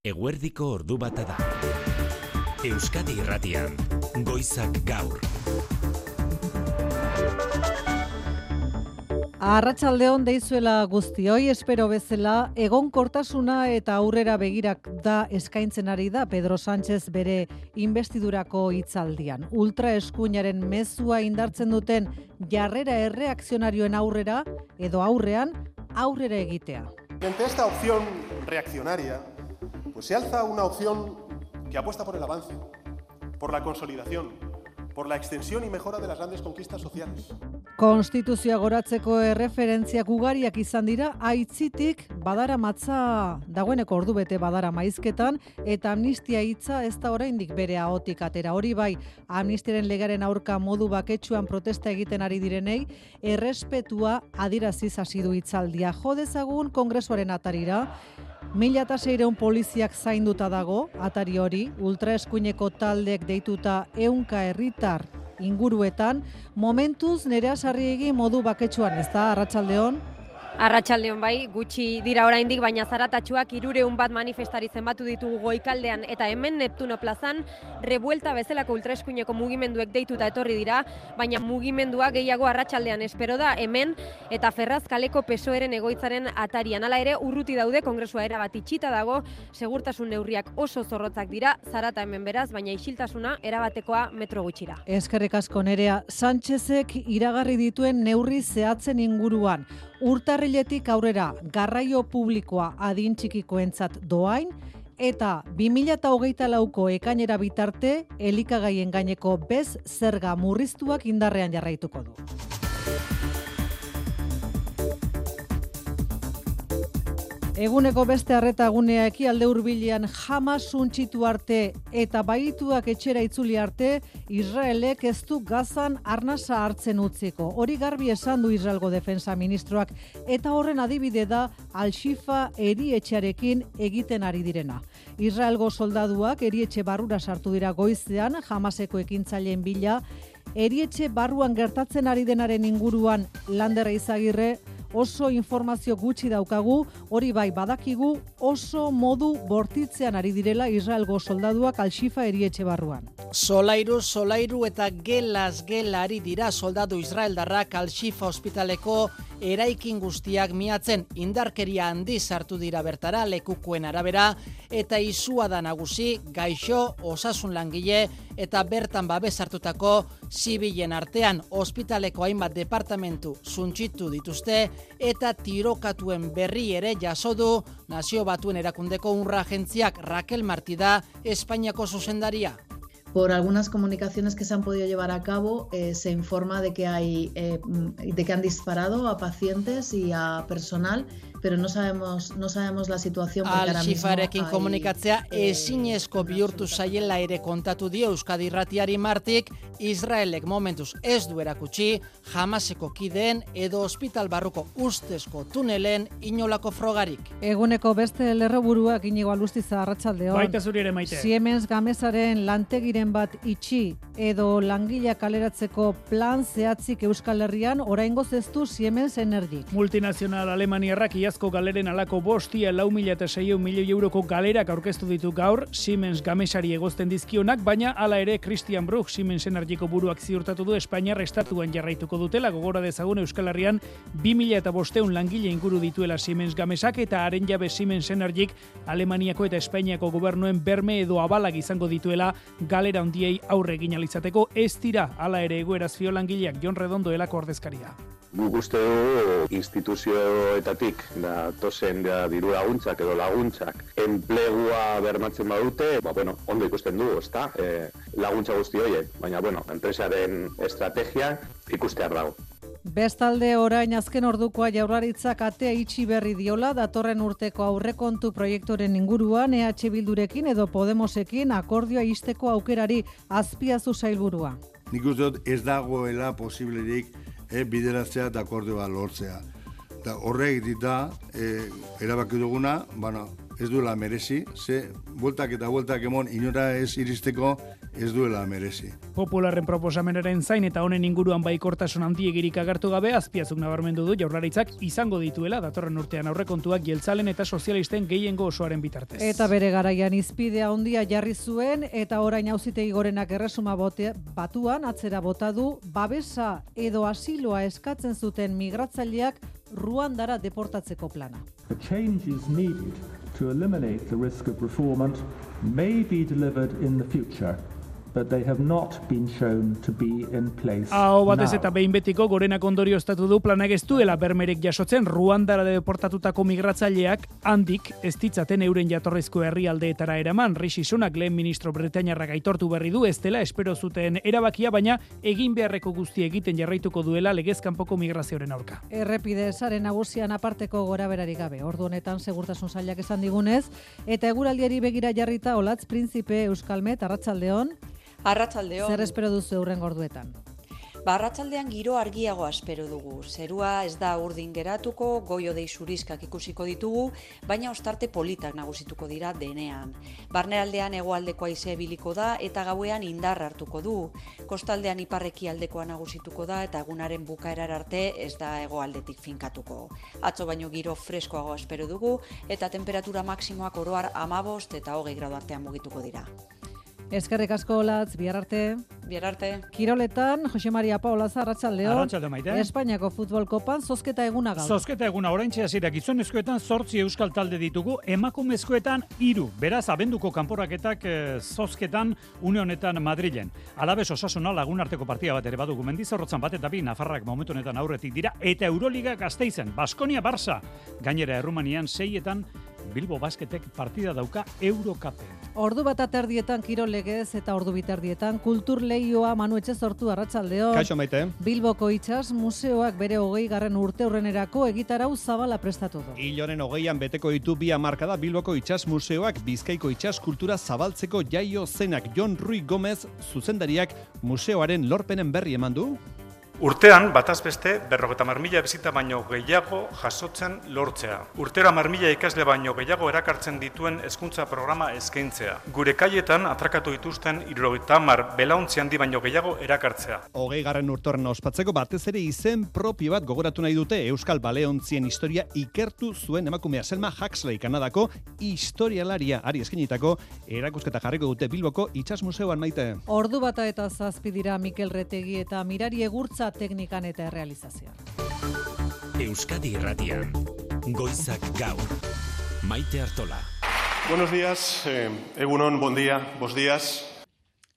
Eguerdiko ordu bata da. Euskadi Irratian, Goizak Gaur. Arratsaldeon deizuela guztioi espero bezala egonkortasuna eta aurrera begirak da eskaintzen ari da Pedro Sánchez bere investidurako hitzaldian. Ultra eskuinaren mezua indartzen duten jarrera erreakzionarioen aurrera edo aurrean aurrera egitea. Ante esta opción reaccionaria, pues se alza una opción que apuesta por el avance, por la consolidación, por la extensión y mejora de las grandes conquistas sociales. Konstituzioa goratzeko erreferentziak ugariak izan dira, aitzitik badara matza dagoeneko ordu bete badara maizketan, eta amnistia hitza ez da oraindik bere ahotik atera. Hori bai, amnistiaren legaren aurka modu baketsuan protesta egiten ari direnei, errespetua adiraziz hasi du hitzaldia. Jo dezagun kongresuaren atarira, Mila eta seireun poliziak zainduta dago, atari hori, ultraeskuineko taldek deituta eunka herritar inguruetan, momentuz nerea sarri modu baketsuan, ez da, Arratxaldeon? Arratxaldeon bai, gutxi dira oraindik, baina zaratatxuak irureun bat manifestari zenbatu ditugu goikaldean eta hemen Neptuno plazan rebuelta bezalako ultraeskuineko mugimenduek deituta etorri dira, baina mugimendua gehiago arratsaldean espero da hemen eta ferraz kaleko pesoeren egoitzaren atarian. Hala ere, urruti daude kongresua era bat itxita dago, segurtasun neurriak oso zorrotzak dira, zarata hemen beraz, baina isiltasuna erabatekoa metro gutxira. Eskerrik asko nerea, Sánchezek iragarri dituen neurri zehatzen inguruan. Urtarriletik aurrera garraio publikoa adin txikikoentzat doain eta 20hogeita lauko ekainera bitarte elikagaien gaineko bez zerga murriztuak indarrean jarraituko du. Eguneko beste harreta gunea eki alde hurbilean jamas suntxitu arte eta baituak etxera itzuli arte, Israelek ez du gazan arnasa hartzen utziko. Hori garbi esan du Israelgo defensa ministroak eta horren adibide da Al-Shifa erietxearekin egiten ari direna. Israelgo soldaduak erietxe barrura sartu dira goizean, jamaseko ekintzaileen bila, erietxe barruan gertatzen ari denaren inguruan landerra izagirre, oso informazio gutxi daukagu, hori bai badakigu oso modu bortitzean ari direla Israelgo soldaduak alxifa erietxe barruan. Solairu, solairu eta gelaz gelari dira soldadu Israeldarrak alxifa ospitaleko eraikin guztiak miatzen indarkeria handi sartu dira bertara lekukuen arabera eta izua da nagusi gaixo osasun langile eta bertan babes hartutako zibilen artean ospitaleko hainbat departamentu zuntxitu dituzte eta tirokatuen berri ere jaso du nazio batuen erakundeko unra agentziak Raquel Martida Espainiako zuzendaria. Por algunas comunicaciones que se han podido llevar a cabo, eh, se informa de que, hay, eh, de que han disparado a pacientes y a personal pero no sabemos no sabemos la situación mismo hay, komunikatzea eh, ezinezko bihurtu zaiela ere kontatu dio Euskadi Irratiari Martik Israelek momentuz ez du erakutsi jamaseko kideen edo hospital barruko ustezko tunelen inolako frogarik. Eguneko beste lerroburuak inigo alustiza arratsaldeon. Baita zuri ere maite. Siemens gamesaren lantegiren bat itxi edo langila kaleratzeko plan zehatzik Euskal Herrian oraingoz ez du Siemens Energy. Multinazional Alemaniarrak iazko galeren alako bostia lau mila eta seio milioi euroko galerak aurkeztu ditu gaur Siemens gamesari egozten dizkionak, baina hala ere Christian Bruch Siemens Energiko buruak ziurtatu du Espainiar estatuan jarraituko dutela. Gogora dezagun Euskal Herrian 2000 eta bosteun langile inguru dituela Siemens gamesak eta haren jabe Siemens Energik Alemaniako eta Espainiako gobernuen berme edo abalak izango dituela galera hondiei aurre egin izateko. Ez dira hala ere egoeraz fio langileak. Jon Redondo elako ordezkaria. Guk uste du instituzioetatik da tozen da diru laguntzak edo laguntzak enplegua bermatzen badute, ba, bueno, ondo ikusten du, ezta, e, laguntza guzti horiek, baina, bueno, enpresaren estrategia ikustear dago. Bestalde orain azken ordukoa jaurlaritzak atea itxi berri diola datorren urteko aurrekontu proiektoren inguruan EH Bildurekin edo Podemosekin akordioa isteko aukerari azpiazu zailburua. Nik uste dut ez dagoela posiblerik e, bideratzea eta akordioa lortzea. Da, horrek dita, e, erabaki duguna, bueno, ez duela merezi, ze bueltak eta bueltak emon inora ez iristeko ez duela merezi. Popularren proposamenaren zain eta honen inguruan baikortasun handiegirik agertu gabe azpiazuk nabarmendu du jaurlaritzak izango dituela datorren urtean aurrekontuak jeltzalen eta sozialisten gehiengo osoaren bitartez. Eta bere garaian izpidea handia jarri zuen eta orain auzitegi gorenak erresuma bote, batuan atzera bota du babesa edo asiloa eskatzen zuten migratzaileak Ruandara deportatzeko plana. The changes needed to eliminate the risk of refoulement may be delivered in the future but they have not been shown to be in place Hau batez eta behin betiko gorenak ondorio estatu du planak ez duela bermerek jasotzen Ruandara deportatutako migratzaileak handik ez ditzaten euren jatorrizko herrialdeetara eraman. Rishi Sunak lehen ministro Britainiarrak aitortu berri du ez dela espero zuten erabakia baina egin beharreko guzti egiten jarraituko duela legezkanpoko migrazioaren aurka. Errepide saren nagusian aparteko gora berari gabe. Ordu honetan segurtasun sailak esan digunez eta eguraldiari begira jarrita Olatz Prinzipe Euskalmet Arratsaldeon Arratsaldeon. zer espero duzu eurren gorduetan. Ba, arratsaldean giro argiago espero dugu. Zerua ez da urdin geratuko, goio dei surizkak ikusiko ditugu, baina ostarte politak nagusituko dira denean. Barnealdean hegoaldeko haize biliko da eta gauean indar hartuko du. Kostaldean iparreki aldekoa nagusituko da eta egunaren bukaerar arte ez da hegoaldetik finkatuko. Atzo baino giro freskoago espero dugu eta temperatura maksimoak oroar amabost eta hogei gradu artean mugituko dira. Eskerrik asko Olatz, bihar arte. Bihar arte. Kiroletan, Jose Maria Paula Arratsaldeon. Arratsalde maite. Espainiako futbol kopan zozketa eguna gaur. Zozketa eguna oraintxe hasiera gizonezkoetan 8 euskal talde ditugu, emakumezkoetan hiru. Beraz abenduko kanporaketak e, zozketan une honetan Madrilen. Alabez Osasuna lagun arteko partida bat ere badugu Mendizorrotzan bat eta bi Nafarrak momentu honetan aurretik dira eta Euroliga Gasteizen, Baskonia Barça. Gainera Errumanian seietan Bilbo Basketek partida dauka Eurokapen. Ordu bat aterdietan kiro legez eta ordu biterdietan kultur leioa Manu Etxezortu Arratsaldeon. Kaixo maite. Bilboko Itsas Museoak bere hogei garren urte horrenerako egitarau zabala prestatu du. Ilonen hogeian beteko ditu bi hamarkada Bilboko Itsas Museoak Bizkaiko Itsas kultura zabaltzeko jaio zenak Jon Rui Gomez zuzendariak museoaren lorpenen berri eman du. Urtean, bataz beste, berrogeta marmila bizita baino gehiago jasotzen lortzea. Urtera marmila ikasle baino gehiago erakartzen dituen hezkuntza programa eskaintzea. Gure kaietan atrakatu dituzten irrogeta mar belauntzi handi baino gehiago erakartzea. Hogei garren urtorren ospatzeko batez ere izen propio bat gogoratu nahi dute Euskal Baleontzien historia ikertu zuen emakumea Selma Huxley Kanadako historialaria ari eskenitako erakusketa jarriko dute Bilboko Itsas Museoan maite. Ordu bata eta zazpi dira Mikel Retegi eta Mirari Egurtza teknikan eta errealizazioan. Euskadi Irratian. Goizak gaur. Maite Artola. Buenos días, eh, Egunon, bon día, bos días.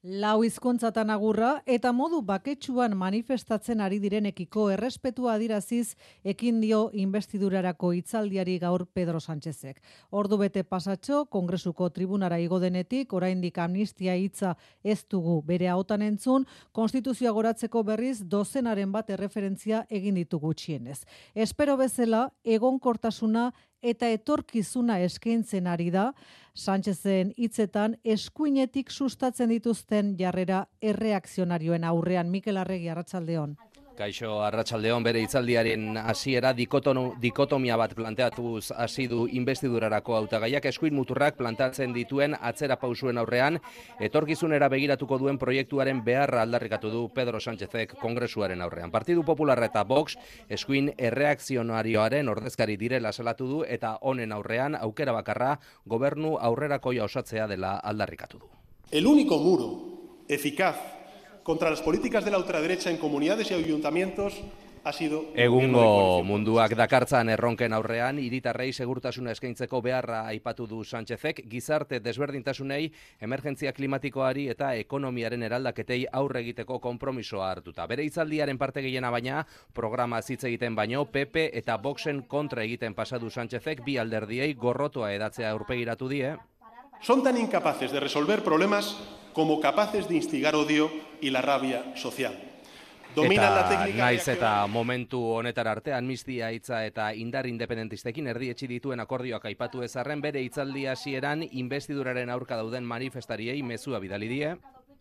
Lau hizkuntzatan agurra eta modu baketsuan manifestatzen ari direnekiko errespetua adiraziz ekin dio investidurarako hitzaldiari gaur Pedro Sánchezek. Ordu bete pasatxo, kongresuko tribunara igo denetik, oraindik amnistia hitza ez dugu bere hautan entzun, konstituzioa goratzeko berriz dozenaren bat erreferentzia egin ditu gutxienez. Espero bezala, egonkortasuna eta etorkizuna eskaintzen ari da, Sánchezen hitzetan eskuinetik sustatzen dituzten jarrera erreakzionarioen aurrean Mikel Arregi Arratsaldeon. Kaixo Arratsaldeon bere hitzaldiaren hasiera dikotomia bat planteatuz hasi du investidurarako hautagaiak eskuin muturrak plantatzen dituen atzera pausuen aurrean etorkizunera begiratuko duen proiektuaren beharra aldarrikatu du Pedro Sánchezek kongresuaren aurrean. Partidu Popularra eta Vox eskuin erreakzionarioaren ordezkari direla salatu du eta honen aurrean aukera bakarra gobernu aurrerakoia osatzea dela aldarrikatu du. El único muro eficaz contra las políticas de la ultraderecha en comunidades y ayuntamientos ha sido Egungo munduak dakartzan erronken aurrean, hiritarrei segurtasuna eskaintzeko beharra aipatu du Sánchezek, gizarte desberdintasunei, emergentzia klimatikoari eta ekonomiaren eraldaketei aurre egiteko konpromisoa hartuta. Bere hitzaldiaren parte gehiena baina, programa hitz egiten baino, PP eta Voxen kontra egiten pasadu Sánchezek, bi alderdiei gorrotoa edatzea aurpegiratu die. Son tan incapaces de resolver problemas como capaces de instigar odio y la rabia social. Eta naiz eta momentu honetar arte amnistia hitza eta indar independentistekin erdietsi dituen akordioak aipatu ezarren bere hitzaldi hasieran investiduraren aurka dauden manifestariei mezua bidali die.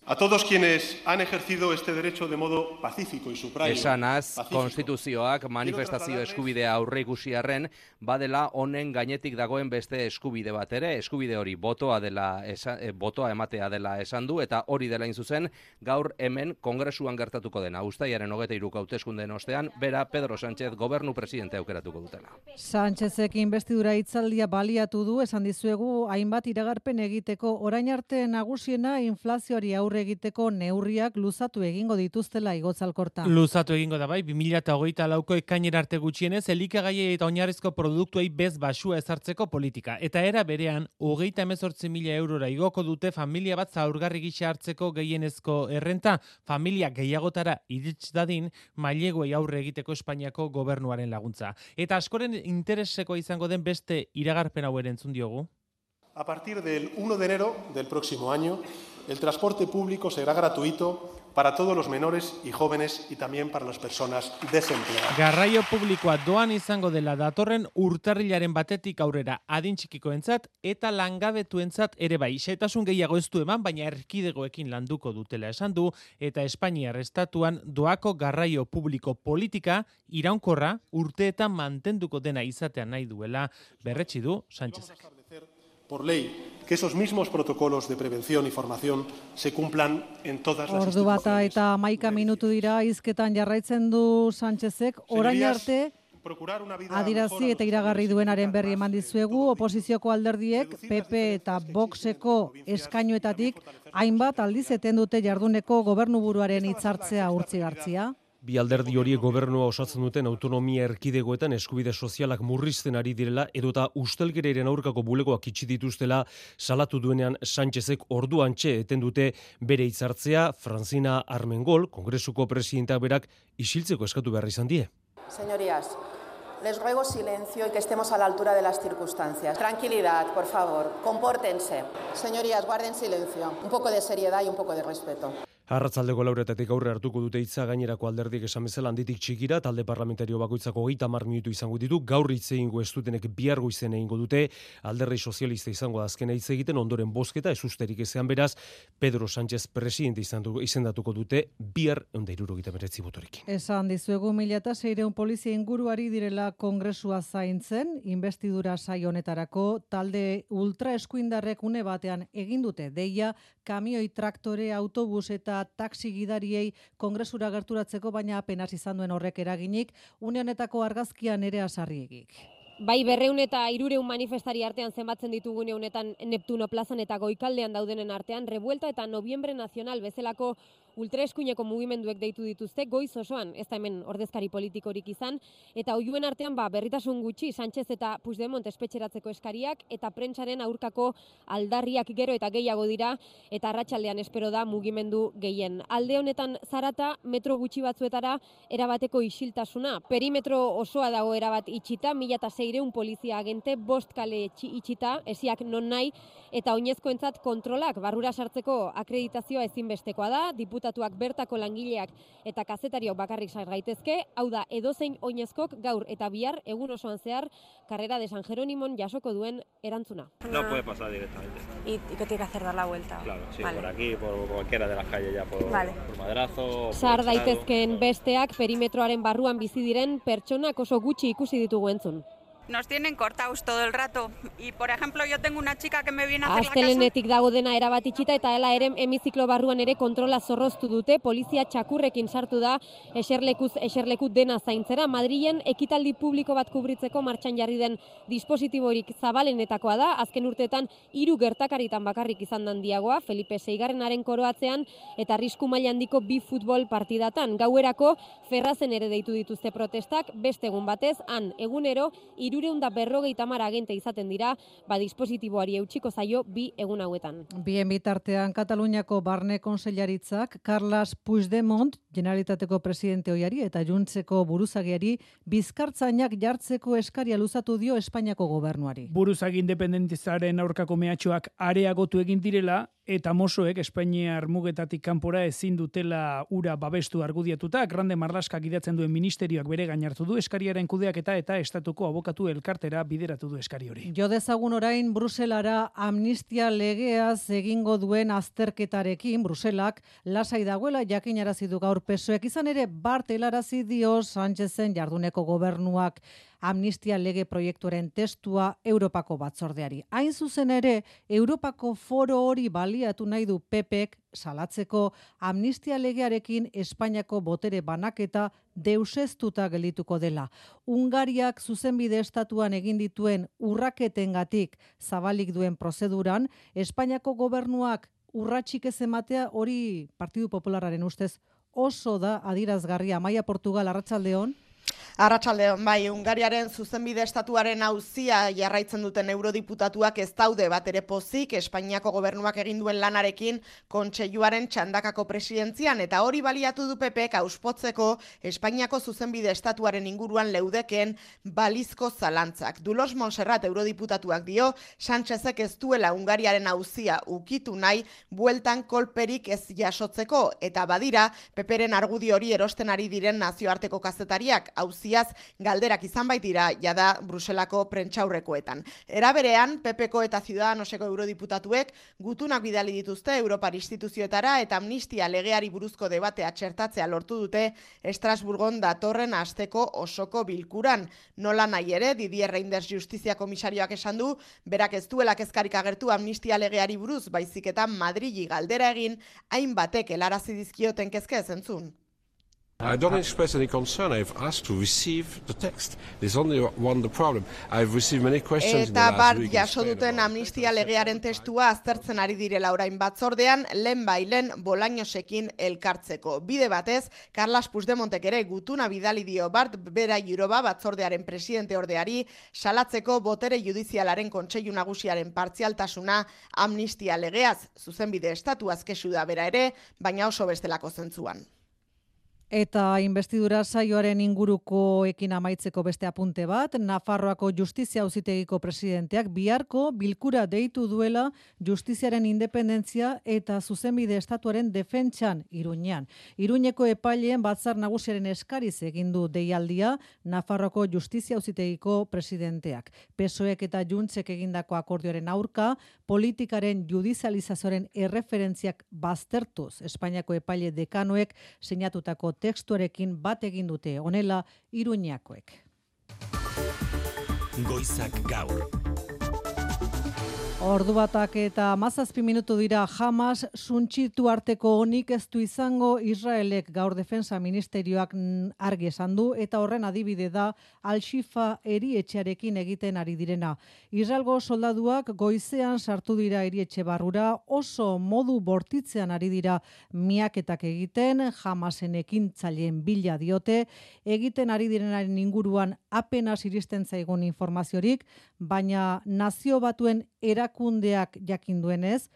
A todos quienes han ejercido este derecho de modo pacífico y subrayo. Esanaz, konstituzioak manifestazio eskubidea aurre ikusi arren, badela honen gainetik dagoen beste eskubide bat ere, eskubide hori botoa dela esa, eh, botoa ematea dela esan du eta hori dela in zuzen gaur hemen kongresuan gertatuko dena. Uztailaren 23 hauteskundeen ostean, bera Pedro Sánchez gobernu presidente aukeratuko dutela. Sánchezek investidura hitzaldia baliatu du esan dizuegu hainbat iragarpen egiteko orain arte nagusiena inflazioari aurre egiteko neurriak luzatu egingo dituztela igotzalkorta. Luzatu egingo da bai, 2008 lauko ekainera arte gutxienez, elikagaiei eta oinarrizko produktuei bez basua ezartzeko politika. Eta era berean, hogeita emezortzi mila eurora igoko dute familia bat zaurgarri gisa hartzeko gehienezko errenta, familia gehiagotara iritz dadin, maileguei aurre egiteko Espainiako gobernuaren laguntza. Eta askoren intereseko izango den beste iragarpen hau ere entzun diogu. A partir del 1 de enero del próximo año, el transporte público será gratuito para todos los menores y jóvenes y también para las personas desempleadas. Garraio publikoa doan izango dela datorren urtarrilaren batetik aurrera adin txikikoentzat eta langabetuentzat ere bai. Xetasun gehiago ez du eman, baina erkidegoekin landuko dutela esan du eta Espainiar estatuan doako garraio publiko politika iraunkorra urteetan mantenduko dena izatea nahi duela berretsi du Sánchezek. Por ley que esos mismos protocolos de prevención y formación se cumplan en todas las Ordu bata eta maika minutu dira izketan jarraitzen du Sánchezek. Orain arte Adirazi eta iragarri duenaren berri eman dizuegu, oposizioko alderdiek PP eta Voxeko eskainoetatik hainbat aldiz eten dute jarduneko gobernuburuaren hitzartzea urtzigartzia. Bi alderdi horiek gobernua osatzen duten autonomia erkidegoetan eskubide sozialak murrizten ari direla edota ustelgereiren aurkako bulegoak itxi dituztela salatu duenean Sánchezek orduantxe eten dute bere hitzartzea Franzina Armengol, kongresuko presidentak berak isiltzeko eskatu behar izan die. Señorías, les ruego silencio y que estemos a la altura de las circunstancias. Tranquilidad, por favor. Compórtense. Señorías, guarden silencio. Un poco de seriedad y un poco de respeto. Arratzaldeko lauretatik aurre hartuko dute hitza gainerako alderdik esan bezala handitik txikira, talde parlamentario bakoitzako hogeita mar minutu izango ditu, gaur hitz egingo ez dutenek bihar goizen egingo dute, alderri sozialista izango da azkena hitz egiten, ondoren bozketa, ez usterik ezean beraz, Pedro Sánchez presidente izan izendatuko dute, bihar eunda irurogita beretzi botorik. Esan dizuegu mila eta seireun polizia inguruari direla kongresua zaintzen, investidura saio honetarako talde ultra eskuindarrek une batean egin dute deia kamioi traktore, autobus eta taxi gidariei kongresura gerturatzeko baina apenas izan duen horrek eraginik, une honetako argazkian ere asarriegik. Bai, berreun eta irureun manifestari artean zenbatzen ditugun honetan Neptuno plazan eta goikaldean daudenen artean, revuelta eta noviembre nazional bezalako ultraeskuineko mugimenduek deitu dituzte, goiz osoan, ez da hemen ordezkari politikorik izan, eta oiuen artean ba, berritasun gutxi, Sánchez eta Puigdemont espetxeratzeko eskariak, eta prentsaren aurkako aldarriak gero eta gehiago dira, eta arratsaldean espero da mugimendu gehien. Alde honetan zarata, metro gutxi batzuetara, erabateko isiltasuna. Perimetro osoa dago erabat itxita, mila eta zeireun polizia agente, bost kale itxi- itxita, esiak non nahi, eta oinezkoentzat kontrolak barrura sartzeko akreditazioa ezinbestekoa da, diputatuak bertako langileak eta kazetariok bakarrik sar gaitezke, hau da edozein oinezkok gaur eta bihar egun osoan zehar karrera de San Jerónimon jasoko duen erantzuna. No puede pasar directamente. ¿Y, qué tiene que hacer dar la vuelta? Claro, sí, Vale. por aquí, por cualquiera de las calles ya, por, Vale. por Madrazo. Sar daitezkeen besteak perimetroaren barruan bizi diren pertsonak oso gutxi ikusi ditugu entzun. Nos tienen cortados todo el rato. Y por ejemplo, yo tengo una chica que me viene a hacer la casa. Astelenetik dago dena erabat itxita eta hala ere hemiziklo barruan ere kontrola zorroztu dute, polizia txakurrekin sartu da eserlekuz eserleku dena zaintzera. Madrilen ekitaldi publiko bat kubritzeko martxan jarri den dispositiborik zabalenetakoa da. Azken urteetan hiru gertakaritan bakarrik izan dan diagoa, Felipe Seigarrenaren koroatzean eta arrisku maila handiko bi futbol partidatan. Gauerako ferrazen ere deitu dituzte protestak, beste egun batez, han egunero irureunda berrogeita mara agente izaten dira, ba dispositiboari eutxiko zaio bi egun hauetan. Bien bitartean Kataluniako barne konsellaritzak Carles Puigdemont, Generalitateko presidente oiari eta Juntzeko buruzagiari bizkartzainak jartzeko eskaria luzatu dio Espainiako gobernuari. Buruzagi independentizaren aurkako mehatxoak areagotu egin direla eta mosoek Espainiar mugetatik kanpora ezin dutela ura babestu argudiatuta, Grande Marlaskak idatzen duen ministerioak bere gainartu du eskariaren kudeaketa eta estatuko abokatu elkartera bideratu du eskari hori. Jo dezagun orain Bruselara amnistia legeaz egingo duen azterketarekin Bruselak lasai dagoela jakinarazi du gaur pesoek izan ere Bart helarazi dio Sánchezen jarduneko gobernuak amnistia lege proiektuaren testua Europako batzordeari. Hain zuzen ere, Europako foro hori baliatu nahi du PEPek salatzeko amnistia legearekin Espainiako botere banaketa deuseztuta gelituko dela. Ungariak zuzenbide estatuan egin dituen urraketengatik zabalik duen prozeduran, Espainiako gobernuak urratxik ez ematea hori Partidu Populararen ustez oso da adirazgarria Maia Portugal Arratsaldeon. Arratsaldeon bai, Ungariaren zuzenbide estatuaren auzia jarraitzen duten eurodiputatuak ez daude bat ere pozik Espainiako gobernuak egin duen lanarekin kontseiluaren txandakako presidentzian eta hori baliatu du PPek auspotzeko Espainiako zuzenbide estatuaren inguruan leudeken balizko zalantzak. Dulos Monserrat eurodiputatuak dio Sánchezek ez duela Ungariaren auzia ukitu nahi bueltan kolperik ez jasotzeko eta badira PPren argudi hori erosten ari diren nazioarteko kazetariak auziaz galderak izan baitira jada Bruselako prentxaurrekoetan. Era berean, PPko eta Ciudadanoseko eurodiputatuek gutunak bidali dituzte Europar instituzioetara eta amnistia legeari buruzko debatea txertatzea lortu dute Estrasburgon datorren asteko osoko bilkuran. Nola nahi ere, Didier Reinders Justizia Komisarioak esan du, berak ez duela kezkarik agertu amnistia legeari buruz, baizik eta Madrili galdera egin, hainbatek helarazi dizkioten kezke ezentzun. I don't express any concern. I've asked to receive the text. There's only one the problem. I've received many questions Eta bar jaso duten amnistia legearen testua aztertzen ari direla orain batzordean, lehen bailen bolainosekin elkartzeko. Bide batez, Carlas Puigdemontek ere gutuna bidali dio bart bera juroba batzordearen presidente ordeari salatzeko botere judizialaren kontseilu nagusiaren partzialtasuna amnistia legeaz, zuzenbide estatu azkesu da bera ere, baina oso bestelako zentzuan. Eta investidura saioaren inguruko ekin amaitzeko beste apunte bat, Nafarroako justizia auzitegiko presidenteak biharko bilkura deitu duela justiziaren independentzia eta zuzenbide estatuaren defentsan iruñean. Iruñeko epaileen batzar nagusiaren eskariz egin du deialdia Nafarroako justizia auzitegiko presidenteak. Pesoek eta juntzek egindako akordioaren aurka, politikaren judizializazioaren erreferentziak baztertuz Espainiako epaile dekanoek sinatutako tekstuarekin bat egin dute honela Iruñakoek. Goizak gaur. Ordu batak eta mazazpi minutu dira Hamas suntxitu arteko honik ez du izango Israelek gaur defensa ministerioak argi esan du eta horren adibide da Al-Shifa erietxearekin egiten ari direna. Israelgo soldaduak goizean sartu dira erietxe barrura oso modu bortitzean ari dira miaketak egiten Hamasen ekintzaileen bila diote egiten ari direnaren inguruan apenas iristen zaigun informaziorik, baina nazio batuen erakundeak jakin duenez,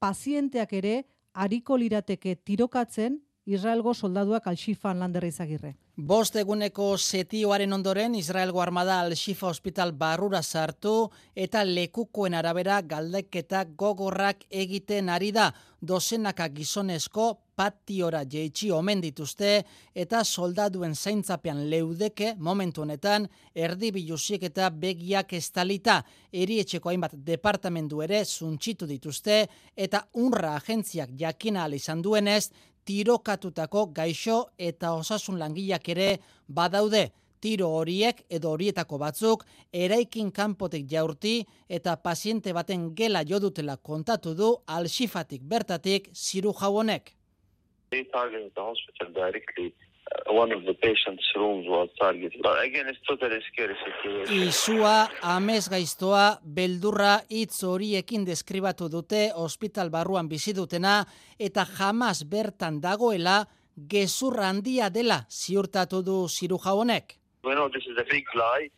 pazienteak ere hariko lirateke tirokatzen Israelgo soldaduak alxifan landerra izagirre. Bost eguneko setioaren ondoren Israelgo armada al-Shifa hospital barrura sartu eta lekukoen arabera galdeketa gogorrak egiten ari da. Dozenaka gizonezko patiora jeitsi omen dituzte eta soldaduen zaintzapean leudeke momentu honetan erdi biluzik eta begiak estalita erietxeko hainbat departamentu ere zuntxitu dituzte eta unra agentziak jakina izan duenez tirokatutako gaixo eta osasun langileak ere badaude tiro horiek edo horietako batzuk eraikin kanpotek jaurti eta paziente baten gela jodutela kontatu du alxifatik bertatik ziru jauonek. One of the patient's rooms was targeted. But again, it's totally scary situation. Izua, amez gaiztoa, beldurra hitz horiekin deskribatu dute ospital barruan bizi dutena eta jamaz bertan dagoela gezur handia dela ziurtatu du ziruja honek. Bueno, this is a big lie.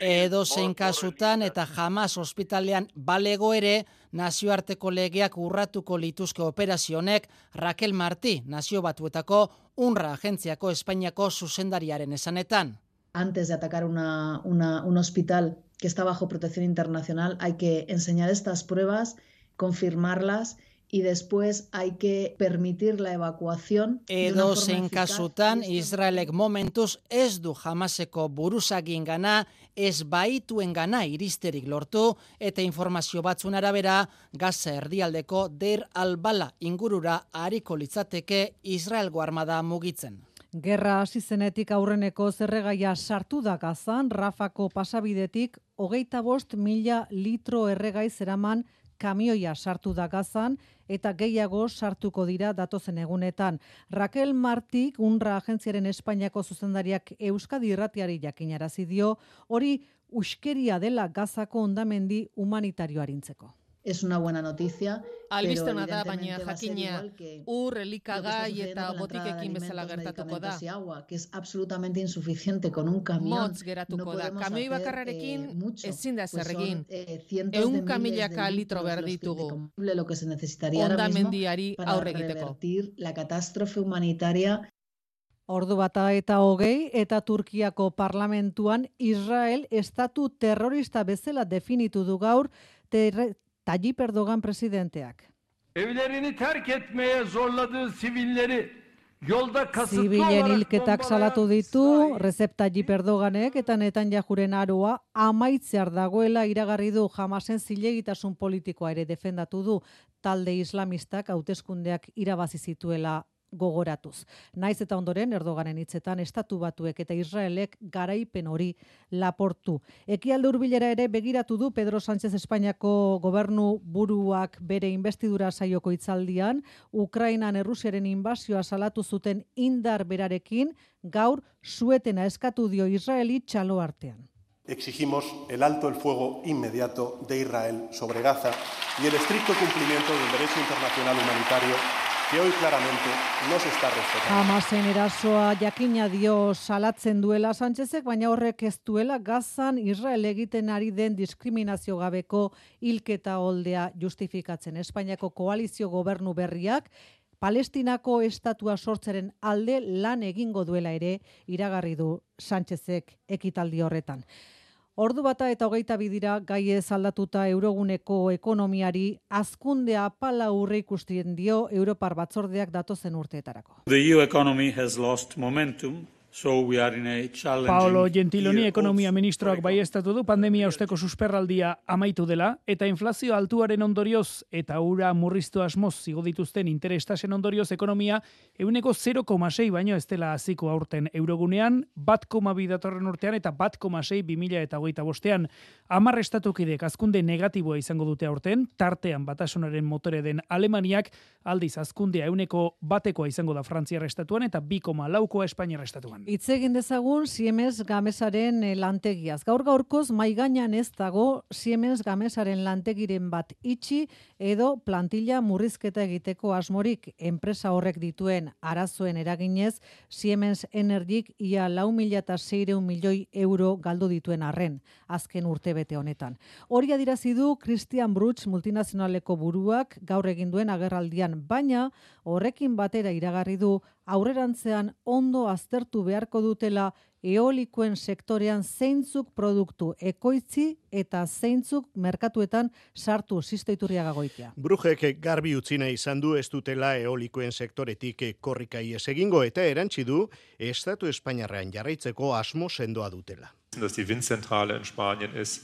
Edo zein kasutan eta jamaz ospitalean balego ere nazioarteko legeak urratuko lituzke operazionek Raquel Martí, nazio batuetako unra agentziako Espainiako zuzendariaren esanetan. Antes de atacar una, una, un hospital que está bajo protección internacional, hay que enseñar estas pruebas, confirmarlas y después hay que permitir la evacuación. Edo zein kasutan, Israelek momentuz ez du jamaseko buruzagin gana, ez baituen gana iristerik lortu, eta informazio batzun arabera, Gaza erdialdeko der albala ingurura hariko litzateke Israelgo armada mugitzen. Gerra hasi zenetik aurreneko zerregaia sartu da gazan, Rafako pasabidetik, hogeita bost mila litro erregai zeraman kamioia sartu da gazan eta gehiago sartuko dira datozen egunetan. Raquel Martik, unra agentziaren Espainiako zuzendariak Euskadi irratiari jakinarazi dio, hori uskeria dela gazako ondamendi humanitarioarintzeko. Es una buena noticia. Albiste da, baina jakina ur, elikagai eta botikekin bezala gertatuko da. Agua, que es absolutamente insuficiente con un camión. Motz geratuko da. Kamioi bakarrarekin eh, ezin da zer egin. Eun kamilaka litro behar ditugu. Lo que se necesitaría ahora mismo para revertir la catástrofe humanitaria Ordu bata eta hogei eta Turkiako parlamentuan Israel estatu terrorista bezala definitu du gaur Tayyip Erdogan presidenteak. Evlerini terk etmeye zorladığı sivilleri yolda kasıtlı Zibilen hilketak salatu ditu, Recep Tayyip Erdoganek eta Netanyahuren aroa amaitzear dagoela iragarri du. Jamasen zilegitasun politikoa ere defendatu du. Talde islamistak hauteskundeak irabazi zituela gogoratuz. Naiz eta ondoren Erdoganen hitzetan estatu batuek eta Israelek garaipen hori laportu. Ekialde hurbilera ere begiratu du Pedro Sánchez Espainiako gobernu buruak bere investidura saioko hitzaldian, Ukrainan Errusiaren inbasioa salatu zuten indar berarekin gaur suetena eskatu dio Israeli txalo artean. Exigimos el alto el fuego inmediato de Israel sobre Gaza y el estricto cumplimiento del derecho internacional humanitario que hoy claramente no se está respetando. Hamasen erasoa jakina dio salatzen duela Sánchezek, baina horrek ez duela gazan Israel egiten ari den diskriminazio gabeko hilketa holdea justifikatzen. Espainiako koalizio gobernu berriak Palestinako estatua sortzeren alde lan egingo duela ere iragarri du Sánchezek ekitaldi horretan. Ordu bata eta hogeita bidira gai ez aldatuta euroguneko ekonomiari azkundea pala urre ikustien dio Europar batzordeak datozen urteetarako. The EU economy has lost momentum So we are in a Paolo Gentiloni ekonomia ministroak bai estatu du pandemia osteko susperraldia amaitu dela eta inflazio altuaren ondorioz eta ura murriztu asmoz zigo dituzten interestasen ondorioz ekonomia euneko 0,6 baino ez dela hasiko aurten eurogunean bat koma datorren urtean eta bat koma sei eta hogeita bostean amar estatukidek azkunde negatiboa izango dute aurten tartean batasunaren motore den Alemaniak aldiz azkundea euneko batekoa izango da Frantziar estatuan eta bi koma laukoa Espainiar estatuan. Itz egin dezagun Siemens Gamesaren eh, lantegiaz. Gaur gaurkoz mai gainan ez dago Siemens Gamesaren lantegiren bat itxi edo plantilla murrizketa egiteko asmorik enpresa horrek dituen arazoen eraginez Siemens Energyk ia 4600 milioi euro galdu dituen arren azken urtebete honetan. Hori adirazi du Christian Bruch multinazionaleko buruak gaur egin duen agerraldian, baina horrekin batera iragarri du aurrerantzean ondo aztertu beharko dutela eolikoen sektorean zeintzuk produktu ekoitzi eta zeintzuk merkatuetan sartu sistoiturria gagoitea. Brujek garbi utzina izan du ez dutela eolikoen sektoretik korrikai ez egingo eta erantzi du Estatu Espainiarrean jarraitzeko asmo sendoa dutela. Dass die Windzentrale in Spanien ist,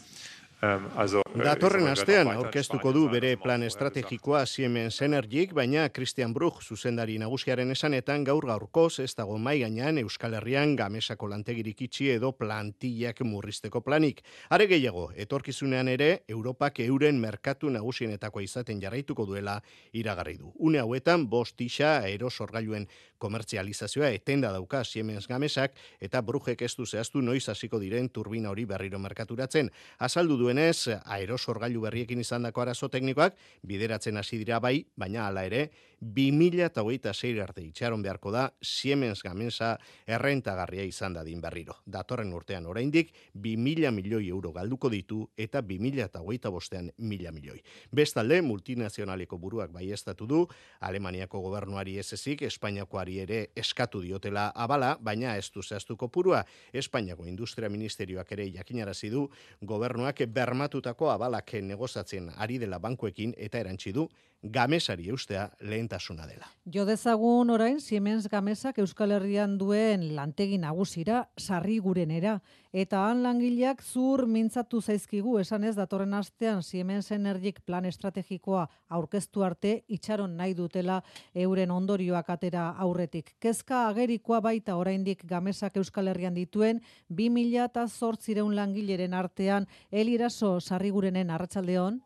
also, äh, Datorren astean aurkeztuko du bere plan estrategikoa Siemens Energyk, baina Christian Bruch zuzendari nagusiaren esanetan gaur gaurkoz ez dago mai gainean Euskal Herrian gamesako lantegirik itxi edo plantillak murrizteko planik. Are gehiago, etorkizunean ere Europak euren merkatu nagusienetakoa izaten jarraituko duela iragarri du. Une hauetan bost isa aerosorgailuen komertzializazioa etenda dauka Siemens Gamesak eta Bruchek ez du zehaztu noiz hasiko diren turbina hori berriro merkaturatzen. Azaldu duenez, aerosorgailu berriekin izandako arazo teknikoak bideratzen hasi dira bai, baina hala ere, 2026 arte itxaron beharko da Siemens Gamesa errentagarria izan dadin berriro. Datorren urtean oraindik 2000 milioi euro galduko ditu eta 2025 bostean mila milioi. Bestalde, multinazionaleko buruak baiestatu du, Alemaniako gobernuari ez ezik, Espainiakoari ere eskatu diotela abala, baina ez du zehaztuko purua, Espainiako Industria Ministerioak ere jakinarazi du, gobernuak bermatutako abalak negozatzen ari dela bankuekin eta erantzi du gamesari eustea lehentasuna dela. Jo dezagun orain Siemens Gamesak Euskal Herrian duen lantegi nagusira sarri gurenera eta han langileak zur mintzatu zaizkigu esan ez datorren astean Siemens Energik plan estrategikoa aurkeztu arte itxaron nahi dutela euren ondorioak atera aurretik. Kezka agerikoa baita oraindik Gamesak Euskal Herrian dituen 2008 langileren artean eliraso sarri gurenen arratsaldeon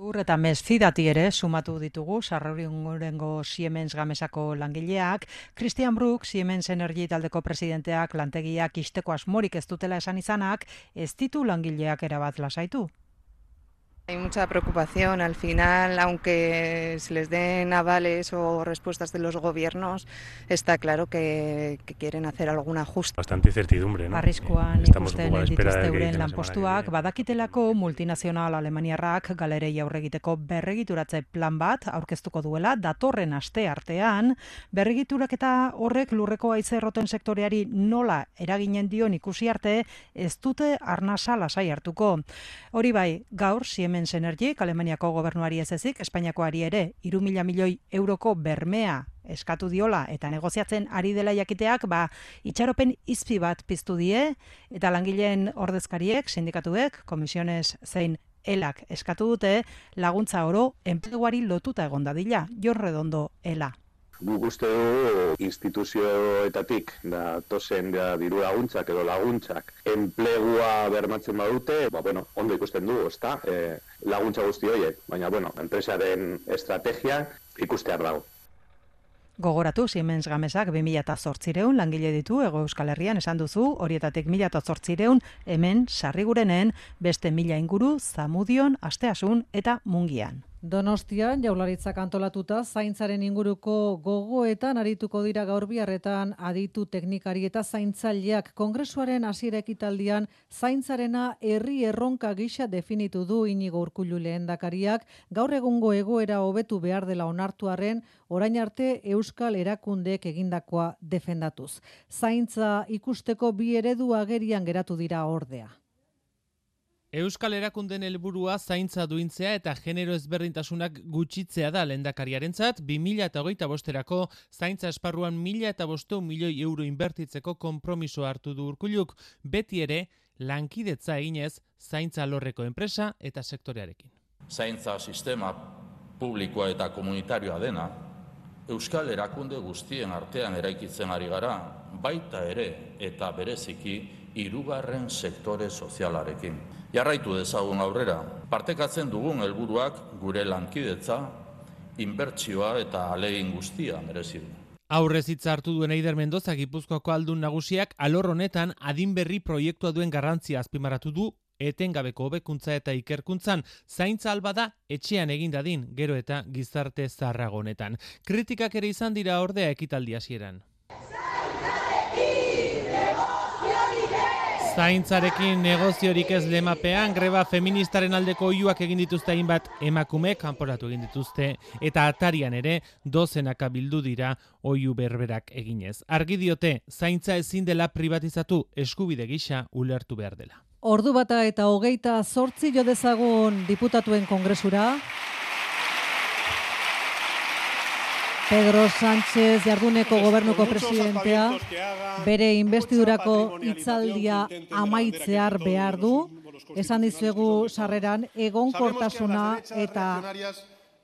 Zur eta mezfidati ere sumatu ditugu sarrauriungurengo Siemens Gamesako langileak, Christian Brook, Siemens Energy taldeko presidenteak lantegiak isteko asmorik ez dutela esan izanak, ez ditu langileak erabat lasaitu. Hay mucha preocupación al final, aunque se les den avales o respuestas de los gobiernos, está claro que, que quieren hacer algún ajuste. Bastante incertidumbre, ¿no? Arriskuan ikusten dituzte euren lanpostuak, badakitelako multinazional alemaniarrak galerei aurregiteko berregituratze plan bat aurkeztuko duela datorren aste artean, berregiturak eta horrek lurreko haize erroten sektoreari nola eraginen dion ikusi arte ez dute arnasa lasai hartuko. Hori bai, gaur Siemens Siemens Energy, Alemaniako gobernuari ez ezik, Espainiakoari ere, iru mila milioi euroko bermea eskatu diola eta negoziatzen ari dela jakiteak, ba, itxaropen izpi bat piztu die, eta langileen ordezkariek, sindikatuek, komisiones zein elak eskatu dute, laguntza oro, enpleguari lotuta egonda dila, jorredondo ela guk uste dugu instituzioetatik da tozen da diru laguntzak edo laguntzak enplegua bermatzen badute, ba, bueno, ondo ikusten dugu, ezta? E, laguntza guzti horiek, baina bueno, enpresaren estrategia ikustear dago. Gogoratu Siemens Gamesak 2008 langile ditu Ego Euskal Herrian esan duzu, horietatik 2008 hemen sarrigurenen beste mila inguru Zamudion, Asteasun eta Mungian. Donostian jaularitzak antolatuta zaintzaren inguruko gogoetan arituko dira gaur biharretan aditu teknikari eta zaintzaileak kongresuaren hasiera ekitaldian zaintzarena herri erronka gisa definitu du inigo urkullu lehendakariak gaur egungo egoera hobetu behar dela onartuarren orain arte euskal erakundeek egindakoa defendatuz. Zaintza ikusteko bi eredu agerian geratu dira ordea. Euskal Erakunden helburua zaintza duintzea eta genero ezberdintasunak gutxitzea da lendakariarentzat 2008 bosterako zaintza esparruan mila eta bostu milioi euro inbertitzeko konpromiso hartu du urkuluk, beti ere lankidetza eginez zaintza lorreko enpresa eta sektorearekin. Zaintza sistema publikoa eta komunitarioa dena, Euskal Erakunde guztien artean eraikitzen ari gara, baita ere eta bereziki hirugarren sektore sozialarekin. Jarraitu dezagun aurrera, partekatzen dugun helburuak gure lankidetza, inbertsioa eta alegin guztia merezi du. Aurrez hitz hartu duen Eider Mendoza Gipuzkoako aldun nagusiak alor honetan adin berri proiektua duen garrantzia azpimaratu du etengabeko hobekuntza eta ikerkuntzan zaintza alba da etxean egin dadin gero eta gizarte zarragonetan. Kritikak ere izan dira ordea ekitaldi hasieran. Zaintzarekin negoziorik ez lemapean, greba feministaren aldeko oiuak egin dituzte hainbat emakume kanporatu egin dituzte eta atarian ere dozenaka bildu dira oiu berberak eginez. Argi diote, zaintza ezin dela privatizatu eskubide gisa ulertu behar dela. Ordu bata eta hogeita zortzi jo dezagun diputatuen kongresura. Pedro Sánchez jarduneko gobernuko presidentea bere investidurako hitzaldia amaitzear behar du. Esan dizuegu sarreran egonkortasuna eta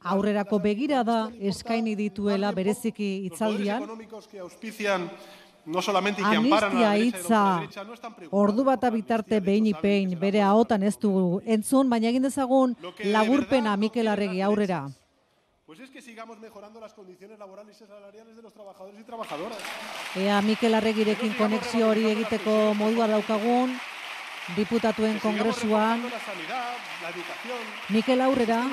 aurrerako begirada eskaini dituela bereziki hitzaldian. No solamente que Amnistia hitza ordu bat bitarte behin ipein bere ahotan ez du entzun, baina egin dezagun laburpena Mikel Arregi aurrera. Pues es que sigamos mejorando las condiciones laborales y salariales de los trabajadores y trabajadoras. Ea Mikel Arregirekin konexio hori egiteko modua daukagun, diputatuen kongresuan, Mikel Aurrera.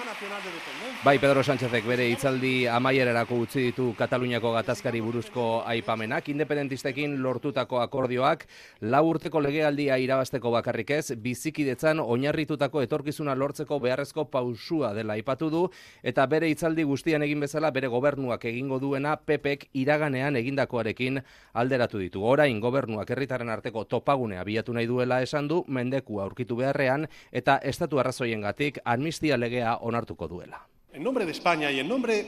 Bai, Pedro Sánchezek bere hitzaldi amaierarako utzi ditu Kataluniako gatazkari buruzko aipamenak, independentistekin lortutako akordioak, lau urteko legealdia irabasteko bakarrik ez, bizikidetzan oinarritutako etorkizuna lortzeko beharrezko pausua dela aipatu du, eta bere hitzaldi guztian egin bezala bere gobernuak egingo duena PEPek iraganean egindakoarekin alderatu ditu. Orain gobernuak herritaren arteko topagunea bilatu nahi duela esan du, mendeku aurkitu beharrean eta estatu arrazoiengatik amnistia legea onartuko duela. En nombre de España y en nombre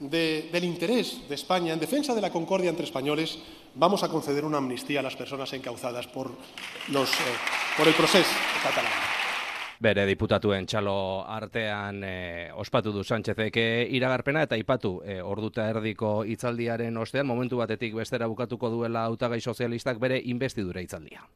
de, del interés de España en defensa de la concordia entre españoles, vamos a conceder una amnistía a las personas encauzadas por, los, eh, por el proceso catalán. Bere diputatuen txalo artean eh, ospatu du Sánchezek eh, iragarpena eta ipatu e, orduta erdiko hitzaldiaren ostean momentu batetik bestera bukatuko duela hautagai sozialistak bere investidura hitzaldia.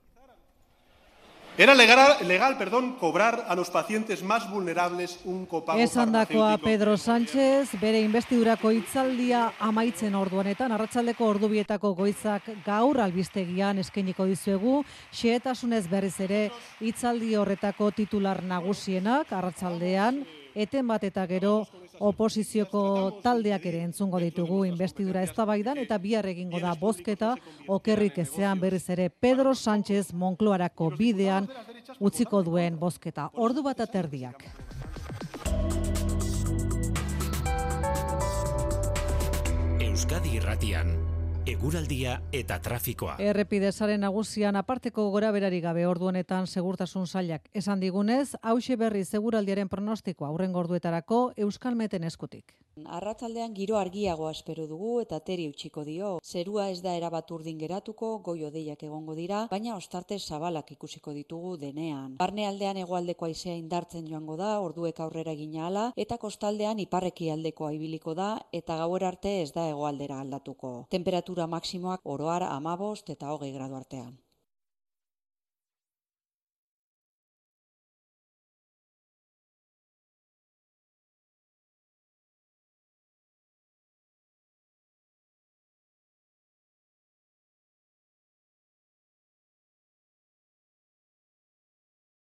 Era legal, legal perdón, cobrar a los pacientes más vulnerables un copago Esan dakoa Pedro Sánchez, bere investidurako hitzaldia amaitzen orduanetan, arratsaldeko ordubietako goizak gaur albistegian eskainiko dizuegu, xeetasunez berriz ere hitzaldi horretako titular nagusienak, arratsaldean eten bat eta gero oposizioko taldeak ere entzungo ditugu investidura eztabaidan eta bihar egingo da bozketa okerrik ezean berriz ere Pedro Sánchez Moncloarako bidean utziko duen bozketa. Ordu bat aterdiak. Euskadi Irratian eguraldia eta trafikoa. Errepidesaren nagusian aparteko gora berari gabe ordu honetan segurtasun sailak esan digunez, hause berri seguraldiaren pronostikoa aurren gorduetarako Euskal Meten eskutik. Arratzaldean giro argiagoa espero dugu eta teri utxiko dio. Zerua ez da erabat urdin geratuko, goio deiak egongo dira, baina ostarte zabalak ikusiko ditugu denean. Barne aldean egoaldeko aizea indartzen joango da, orduek aurrera gina ala, eta kostaldean iparreki aldekoa ibiliko da, eta gauer arte ez da egoaldera aldatuko. Temperatura temperatura maksimoak oroar amabost eta hogei gradu artean.